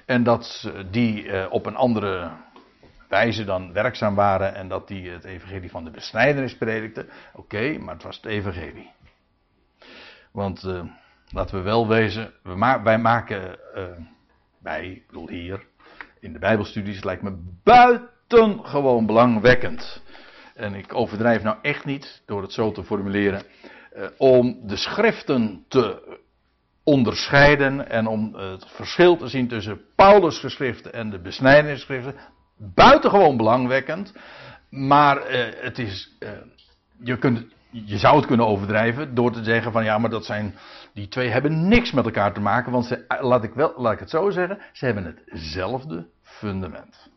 En dat die op een andere wijze dan werkzaam waren en dat die het evangelie van de besnijdenis predikten. Oké, maar het was het evangelie. Want uh, laten we wel wezen, we wij maken, uh, wij, ik bedoel hier, in de bijbelstudies, lijkt me buitengewoon belangwekkend. En ik overdrijf nou echt niet door het zo te formuleren, uh, om de schriften te onderscheiden en om het verschil te zien tussen Paulus' geschriften en de besnijdenisgeschriften buitengewoon belangwekkend. Maar uh, het is. Uh, je, kunt, je zou het kunnen overdrijven door te zeggen van ja, maar dat zijn. Die twee hebben niks met elkaar te maken. Want ze, laat, ik wel, laat ik het zo zeggen. Ze hebben hetzelfde fundament.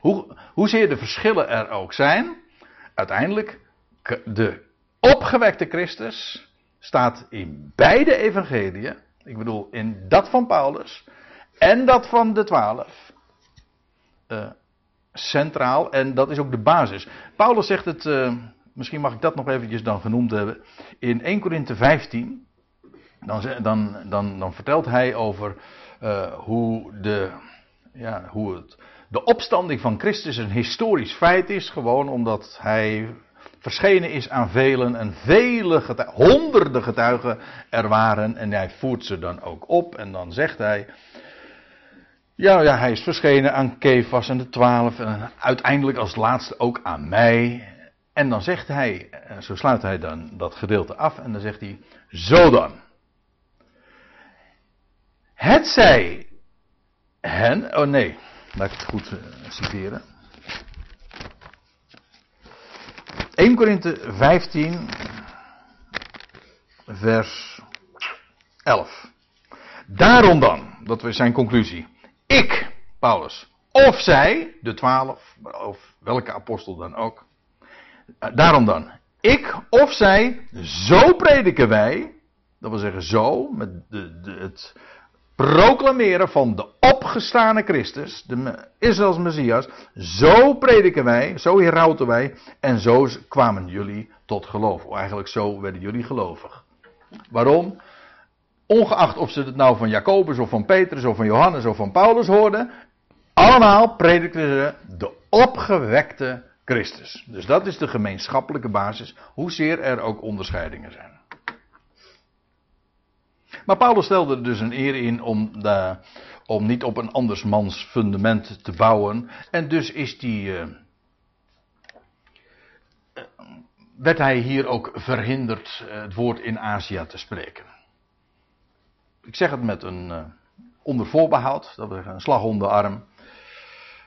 Hoe, hoezeer de verschillen er ook zijn. Uiteindelijk. De opgewekte Christus staat in beide evangeliën. Ik bedoel, in dat van Paulus. En dat van de twaalf uh, centraal en dat is ook de basis. Paulus zegt het, uh, misschien mag ik dat nog eventjes dan genoemd hebben. In 1 Korinthe 15, dan, dan, dan, dan vertelt hij over uh, hoe, de, ja, hoe het, de opstanding van Christus een historisch feit is. Gewoon omdat hij verschenen is aan velen en vele getuigen, honderden getuigen er waren. En hij voert ze dan ook op en dan zegt hij ja, ja, hij is verschenen aan Kefas en de twaalf en uiteindelijk als laatste ook aan mij. En dan zegt hij, eh, zo sluit hij dan dat gedeelte af en dan zegt hij, zo dan. Het zij hen, oh nee, laat ik het goed uh, citeren. 1 Korinthe 15, vers 11. Daarom dan, dat was zijn conclusie. Ik, Paulus, of zij, de twaalf, of welke apostel dan ook. Eh, daarom dan, ik of zij, zo prediken wij. Dat wil zeggen zo, met de, de, het proclameren van de opgestane Christus, de Israëls Messias. Zo prediken wij, zo herauten wij. En zo kwamen jullie tot geloof. Eigenlijk zo werden jullie gelovig. Waarom? Ongeacht of ze het nou van Jacobus of van Petrus of van Johannes of van Paulus hoorden. Allemaal predikten ze de opgewekte Christus. Dus dat is de gemeenschappelijke basis, hoezeer er ook onderscheidingen zijn. Maar Paulus stelde er dus een eer in om, om niet op een andersmans fundament te bouwen. En dus is die, uh, werd hij hier ook verhinderd uh, het woord in Azië te spreken. Ik zeg het met een uh, onder voorbehoud, dat we een slag onder de arm.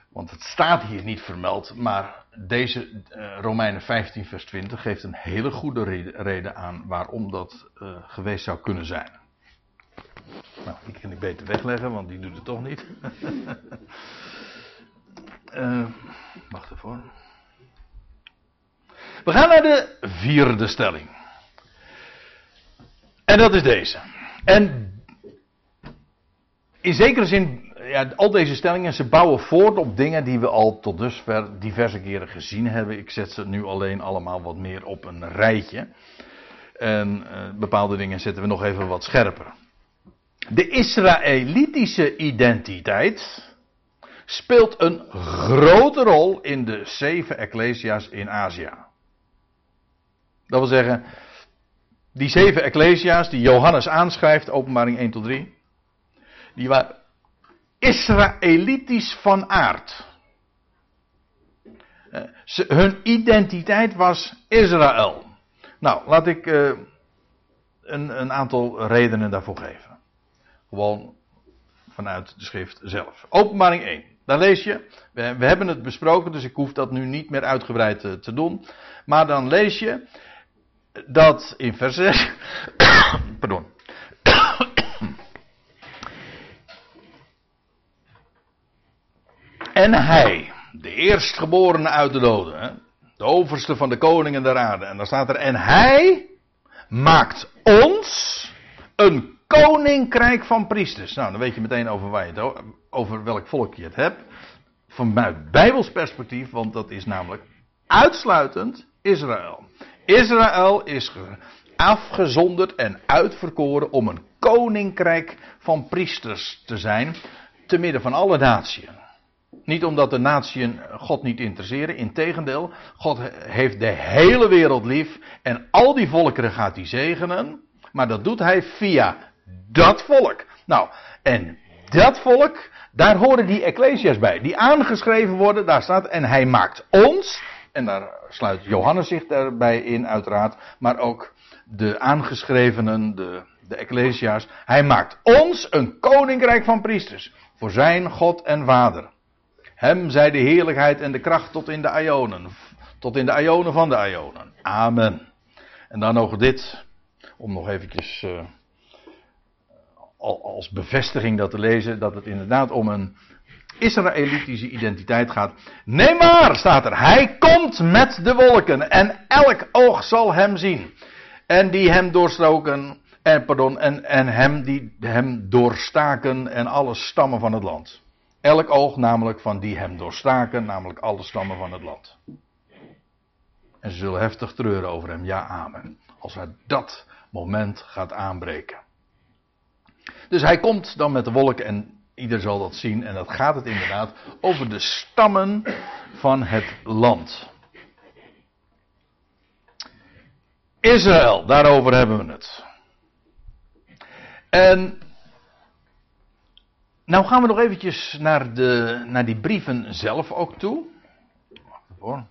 Want het staat hier niet vermeld, maar deze uh, Romeinen 15 vers 20 geeft een hele goede reden, aan waarom dat uh, geweest zou kunnen zijn. Nou, die kan ik beter wegleggen, want die doet het toch niet. wacht even We gaan naar de vierde stelling. En dat is deze. En in zekere zin, ja, al deze stellingen, ze bouwen voort op dingen die we al tot dusver diverse keren gezien hebben. Ik zet ze nu alleen allemaal wat meer op een rijtje. En uh, bepaalde dingen zetten we nog even wat scherper. De Israëlitische identiteit speelt een grote rol in de zeven Ecclesia's in Azië. Dat wil zeggen, die zeven Ecclesia's die Johannes aanschrijft, openbaring 1 tot 3 die waren Israëlitisch van aard. Eh, hun identiteit was Israël. Nou, laat ik uh, een, een, aantal redenen daarvoor geven. Gewoon vanuit de schrift zelf. Openbaring 1. Dan lees je, we, hebben het besproken, dus ik hoef dat nu niet meer uitgebreid te, te doen. Maar dan lees je dat in vers 6. pardon. En hij, de eerstgeborene uit de doden, de overste van de koningen der aarde. En dan staat er, en hij maakt ons een koninkrijk van priesters. Nou, dan weet je meteen over, waar je het, over welk volk je het hebt. Vanuit Bijbels perspectief, want dat is namelijk uitsluitend Israël. Israël is afgezonderd en uitverkoren om een koninkrijk van priesters te zijn, te midden van alle natieën. Niet omdat de natieën God niet interesseren, integendeel, God heeft de hele wereld lief en al die volkeren gaat hij zegenen, maar dat doet hij via dat volk. Nou, en dat volk, daar horen die ecclesia's bij, die aangeschreven worden, daar staat, en hij maakt ons, en daar sluit Johannes zich daarbij in uiteraard, maar ook de aangeschrevenen, de, de ecclesia's, hij maakt ons een koninkrijk van priesters, voor zijn God en Vader. Hem zij de heerlijkheid en de kracht tot in de Ionen. Tot in de Ionen van de Ionen. Amen. En dan nog dit. Om nog eventjes uh, als bevestiging dat te lezen. Dat het inderdaad om een Israëlitische identiteit gaat. Nee maar, staat er. Hij komt met de wolken. En elk oog zal hem zien. En die hem. En, pardon, en, en hem die hem doorstaken. En alle stammen van het land. Elk oog namelijk van die hem doorstaken, namelijk alle stammen van het land. En ze zullen heftig treuren over hem, ja amen. Als hij dat moment gaat aanbreken. Dus hij komt dan met de wolken en ieder zal dat zien. En dat gaat het inderdaad over de stammen van het land. Israël, daarover hebben we het. En nou gaan we nog eventjes naar, de, naar die brieven zelf ook toe. Wacht even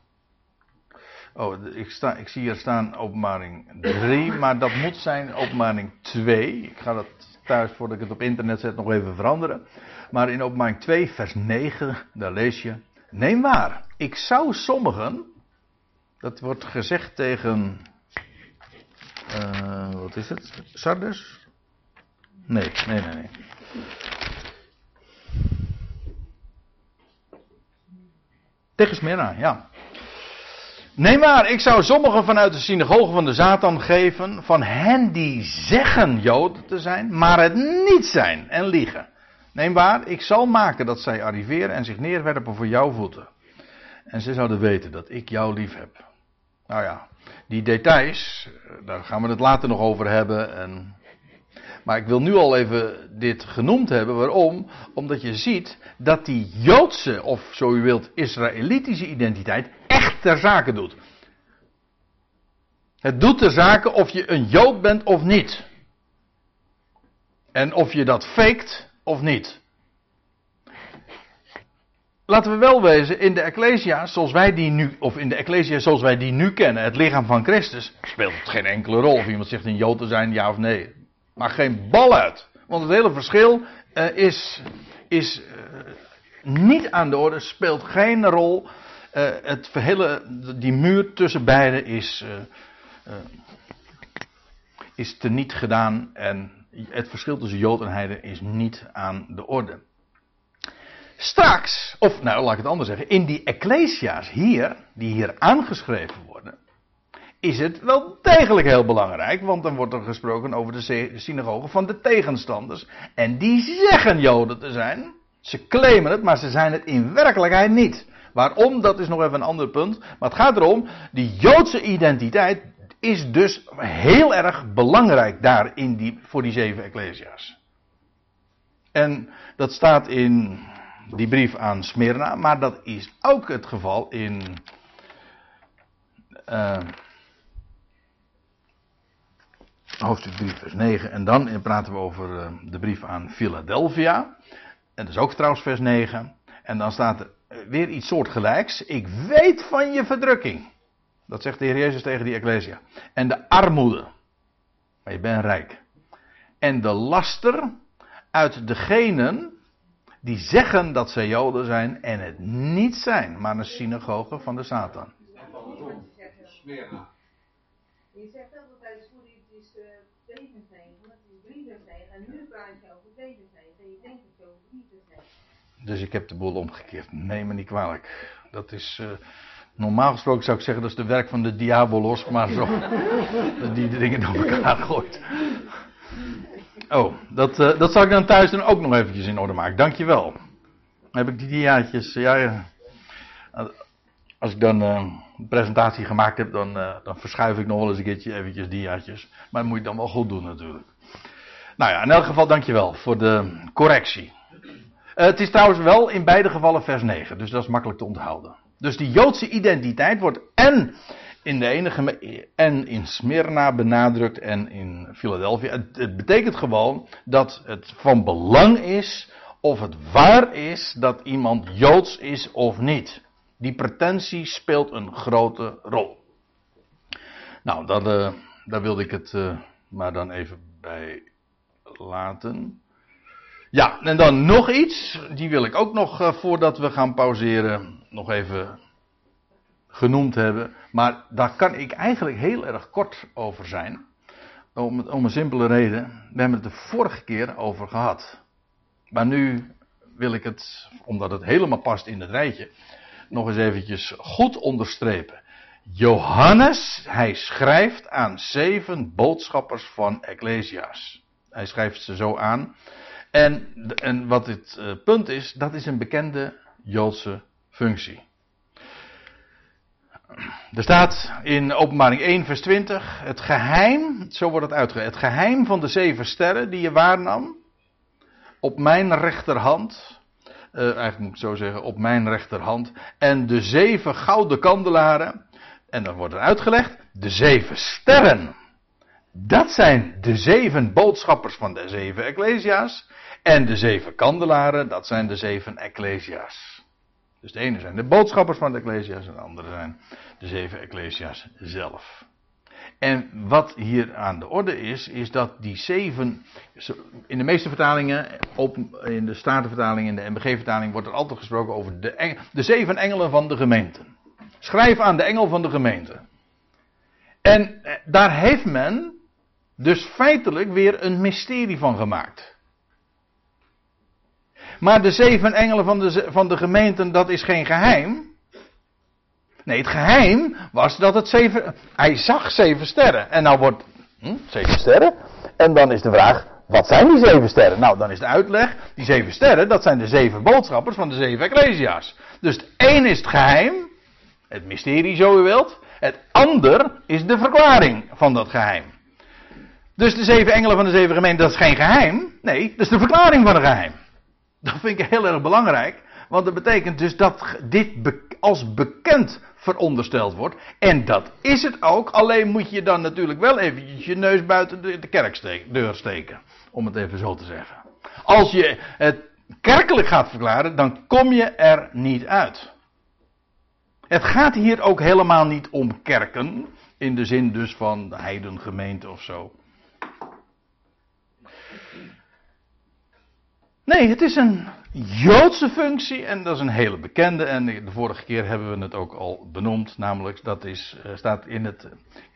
Oh, ik, sta, ik zie hier staan openbaring 3, maar dat moet zijn openbaring 2. Ik ga dat thuis, voordat ik het op internet zet, nog even veranderen. Maar in openbaring 2, vers 9, daar lees je... Neem waar, ik zou sommigen... Dat wordt gezegd tegen... Uh, wat is het? Sardes? Nee, nee, nee, nee. Tegen Smyrna, ja. Nee maar, ik zou sommigen vanuit de synagoge van de Satan geven, van hen die zeggen Joden te zijn, maar het niet zijn en liegen. Neem waar, ik zal maken dat zij arriveren en zich neerwerpen voor jouw voeten. En ze zouden weten dat ik jou lief heb. Nou ja, die details, daar gaan we het later nog over hebben. En maar ik wil nu al even dit genoemd hebben. Waarom? Omdat je ziet dat die Joodse, of zo u wilt, Israëlitische identiteit echt ter zake doet. Het doet ter zake of je een Jood bent of niet. En of je dat faked of niet. Laten we wel wezen, in de Ecclesia zoals wij die nu, of in de Ecclesia zoals wij die nu kennen, het lichaam van Christus, speelt het geen enkele rol of iemand zegt een Jood te zijn, ja of nee. Maar geen bal uit. Want het hele verschil uh, is, is uh, niet aan de orde, speelt geen rol. Uh, het hele, die muur tussen beiden is, is teniet gedaan. En het verschil tussen Jood en Heiden is niet aan de orde. Straks, of nou laat ik het anders zeggen, in die Ecclesia's hier, die hier aangeschreven is het wel degelijk heel belangrijk, want dan wordt er gesproken over de synagogen van de tegenstanders. En die zeggen Joden te zijn. Ze claimen het, maar ze zijn het in werkelijkheid niet. Waarom, dat is nog even een ander punt. Maar het gaat erom, die Joodse identiteit is dus heel erg belangrijk daar in die, voor die zeven Ecclesia's. En dat staat in die brief aan Smyrna, maar dat is ook het geval in. Uh, hoofdstuk 3, vers 9. En dan praten we over eh, de brief aan Philadelphia. En dat is ook trouwens vers 9. En dan staat er eh, weer iets soortgelijks. Ik weet van je verdrukking. Dat zegt de Heer Jezus tegen die Ecclesia. En de armoede. Maar je bent rijk. En de laster uit degenen die zeggen dat zij Joden zijn en het niet zijn, maar een synagoge van de Satan. Je zegt altijd voor die het is uh, tegenzegen, het is brievenzegen. En nu je over tegenzegen. En je denkt dat je over brievenzegen. Dus ik heb de boel omgekeerd. Neem me niet kwalijk. Dat is. Uh, normaal gesproken zou ik zeggen dat is de werk van de diabolos, maar zo. dat die de dingen door elkaar gooit. Oh, dat, uh, dat zal ik dan thuis dan ook nog eventjes in orde maken. Dankjewel. Dan heb ik die diaatjes. Ja, ja. Als ik dan uh, een presentatie gemaakt heb, dan, uh, dan verschuif ik nog wel eens een keertje eventjes diaatjes. Maar dat moet je dan wel goed doen natuurlijk. Nou ja, in elk geval dankjewel voor de correctie. Uh, het is trouwens wel in beide gevallen vers 9, dus dat is makkelijk te onthouden. Dus die Joodse identiteit wordt en in de enige en in Smyrna benadrukt en in Philadelphia. Het, betekent gewoon dat het van belang is of het waar is dat iemand Joods is of niet. Die pretentie speelt een grote rol. Nou, dat, uh, daar wilde ik het uh, maar dan even bij laten. Ja, en dan nog iets. Die wil ik ook nog uh, voordat we gaan pauzeren nog even genoemd hebben. Maar daar kan ik eigenlijk heel erg kort over zijn. Om, om een simpele reden. We hebben het de vorige keer over gehad. Maar nu wil ik het, omdat het helemaal past in het rijtje, nog eens eventjes goed onderstrepen. Johannes, hij schrijft aan zeven boodschappers van Ecclesia's. Hij schrijft ze zo aan. En, en wat het uh, punt is, dat is een bekende Joodse functie. Er staat in openbaring 1 vers 20, het geheim, zo wordt het uitgelegd, het geheim van de zeven sterren die je waarnam, op mijn rechterhand, uh, eigenlijk moet ik zo zeggen, op mijn rechterhand, en de zeven gouden kandelaren, en dan wordt er uitgelegd, de zeven sterren. Dat zijn de zeven boodschappers van de zeven Ecclesia's. En de zeven kandelaren, dat zijn de zeven Ecclesia's. Dus de ene zijn de boodschappers van de Ecclesia's en de andere zijn de zeven Ecclesia's zelf. En wat hier aan de orde is, is dat die zeven. In de meeste vertalingen, in de Statenvertaling, in de MBG-vertaling, wordt er altijd gesproken over de, de zeven engelen van de gemeente. Schrijf aan de engel van de gemeente. En eh, daar heeft men dus feitelijk weer een mysterie van gemaakt. Maar de zeven engelen van de, van de gemeenten, dat is geen geheim. Nee, het geheim was dat het zeven. Hij zag zeven sterren. En nou wordt. Hm, zeven sterren. En dan is de vraag: wat zijn die zeven sterren? Nou, dan is de uitleg: die zeven sterren, dat zijn de zeven boodschappers van de zeven Ecclesia's. Dus het één is het geheim. Het mysterie, zo u wilt. Het ander is de verklaring van dat geheim. Dus de zeven engelen van de zeven gemeenten, dat is geen geheim. Nee, dat is de verklaring van een geheim. Dat vind ik heel erg belangrijk. Want dat betekent dus dat dit als bekend verondersteld wordt. En dat is het ook. Alleen moet je dan natuurlijk wel eventjes je neus buiten de, kerkdeur steken. Om het even zo te zeggen. Als je het kerkelijk gaat verklaren, dan kom je er niet uit. Het gaat hier ook helemaal niet om kerken. In de zin dus van de heidengemeente of zo. Nee, het is een Joodse functie en dat is een hele bekende. En de vorige keer hebben we het ook al benoemd, namelijk dat is, eh, staat in het.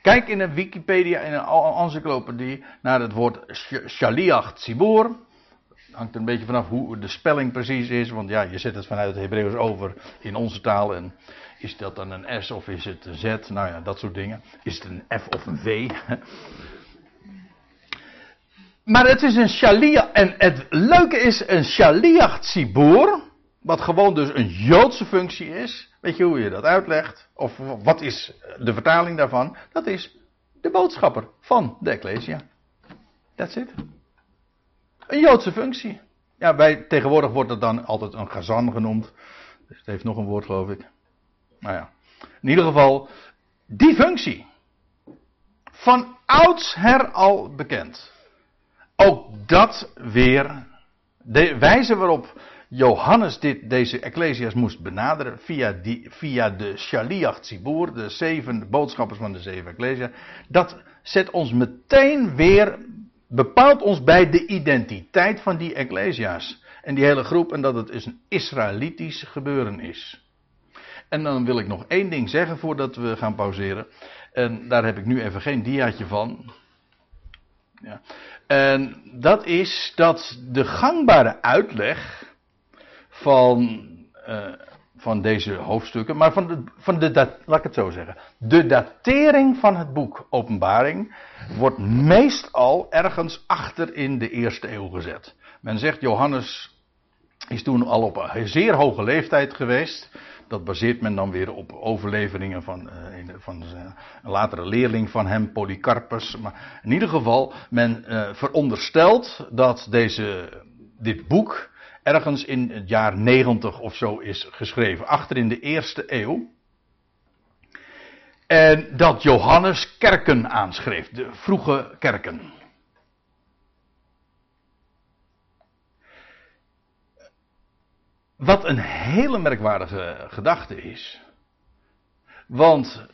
Kijk in een Wikipedia, in een encyclopedie, naar het woord Shaliach Tzibor. Hangt er een beetje vanaf hoe de spelling precies is, want ja, je zet het vanuit het Hebreeuws over in onze taal. En is dat dan een S of is het een Z? Nou ja, dat soort dingen. Is het een F of een V? Maar het is een shaliach. En het leuke is een shaliach tzibur. Wat gewoon dus een Joodse functie is. Weet je hoe je dat uitlegt? Of wat is de vertaling daarvan? Dat is de boodschapper van de Ecclesia. That's it. Een Joodse functie. Ja, tegenwoordig wordt het dan altijd een gazan genoemd. Dus het heeft nog een woord, geloof ik. Nou ja. In ieder geval, die functie. Van oudsher al bekend. Ook dat weer. De wijze waarop Johannes dit, deze Ecclesias moest benaderen via, die, via de Shaliach Tzibur, de zeven boodschappers van de zeven Ecclesia, dat zet ons meteen weer, bepaalt ons bij de identiteit van die Ecclesia's. en die hele groep en dat het dus een Israëlitisch gebeuren is. En dan wil ik nog één ding zeggen voordat we gaan pauzeren. En daar heb ik nu even geen diaatje van. Ja. En dat is dat de gangbare uitleg van, uh, van deze hoofdstukken, maar van de, van de dat, laat ik het zo zeggen. De datering van het boek Openbaring wordt meestal ergens achter in de eerste eeuw gezet. Men zegt Johannes is toen al op een zeer hoge leeftijd geweest. Dat baseert men dan weer op overleveringen van, uh, van een latere leerling van hem, Polycarpus. Maar in ieder geval, men uh, veronderstelt dat deze, dit boek ergens in het jaar 90 of zo is geschreven. Achter in de eerste eeuw. En dat Johannes kerken aanschreef, de vroege kerken. Wat een hele merkwaardige gedachte is. Want,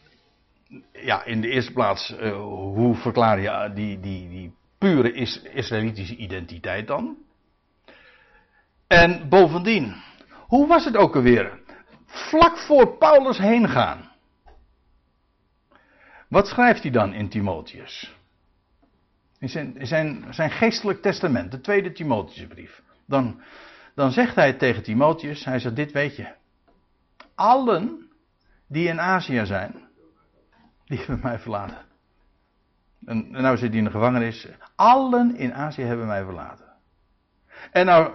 ja, in de eerste plaats, uh, hoe verklaar je die, die, die pure is, Israëlitische identiteit dan? En bovendien, hoe was het ook alweer? Vlak voor Paulus heen gaan. Wat schrijft hij dan in Timotheus? In zijn, zijn, zijn geestelijk testament, de tweede Timotheusbrief. Dan, dan zegt hij tegen Timotheus, hij zegt dit weet je. Allen die in Azië zijn, die hebben mij verlaten. En, nou zit hij in de gevangenis. Allen in Azië hebben mij verlaten. En nou,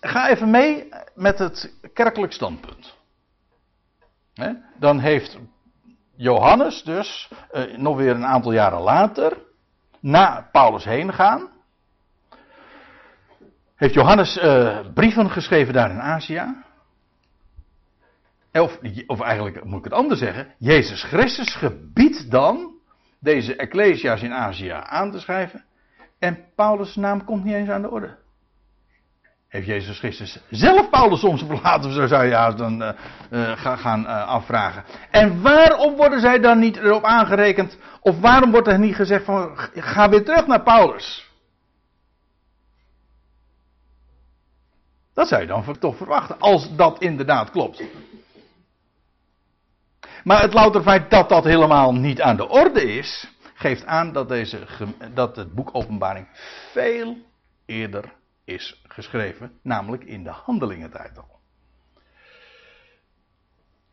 ga even mee met het kerkelijk standpunt. Dan heeft Johannes dus eh, nog weer een aantal jaren later, na Paulus heen gaan, heeft Johannes uh, brieven geschreven daar in Azië. Of, of eigenlijk moet ik het anders zeggen. Jezus Christus gebiedt dan deze ecclesia's in Azië aan te schrijven. En Paulus' naam komt niet eens aan de orde. Heeft Jezus Christus zelf Paulus soms verlaten, zo zou je dan uh, gaan afvragen. En waarom worden zij dan niet erop aangerekend? Of waarom wordt er niet gezegd van, ga weer terug naar Paulus? Dat zou je dan toch verwachten, als dat inderdaad klopt. Maar het louter feit dat dat helemaal niet aan de orde is, geeft aan dat, deze, dat het boek Openbaring veel eerder is geschreven, namelijk in de handelingentijd al.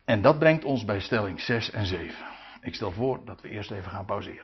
En dat brengt ons bij stelling 6 en 7. Ik stel voor dat we eerst even gaan pauzeren.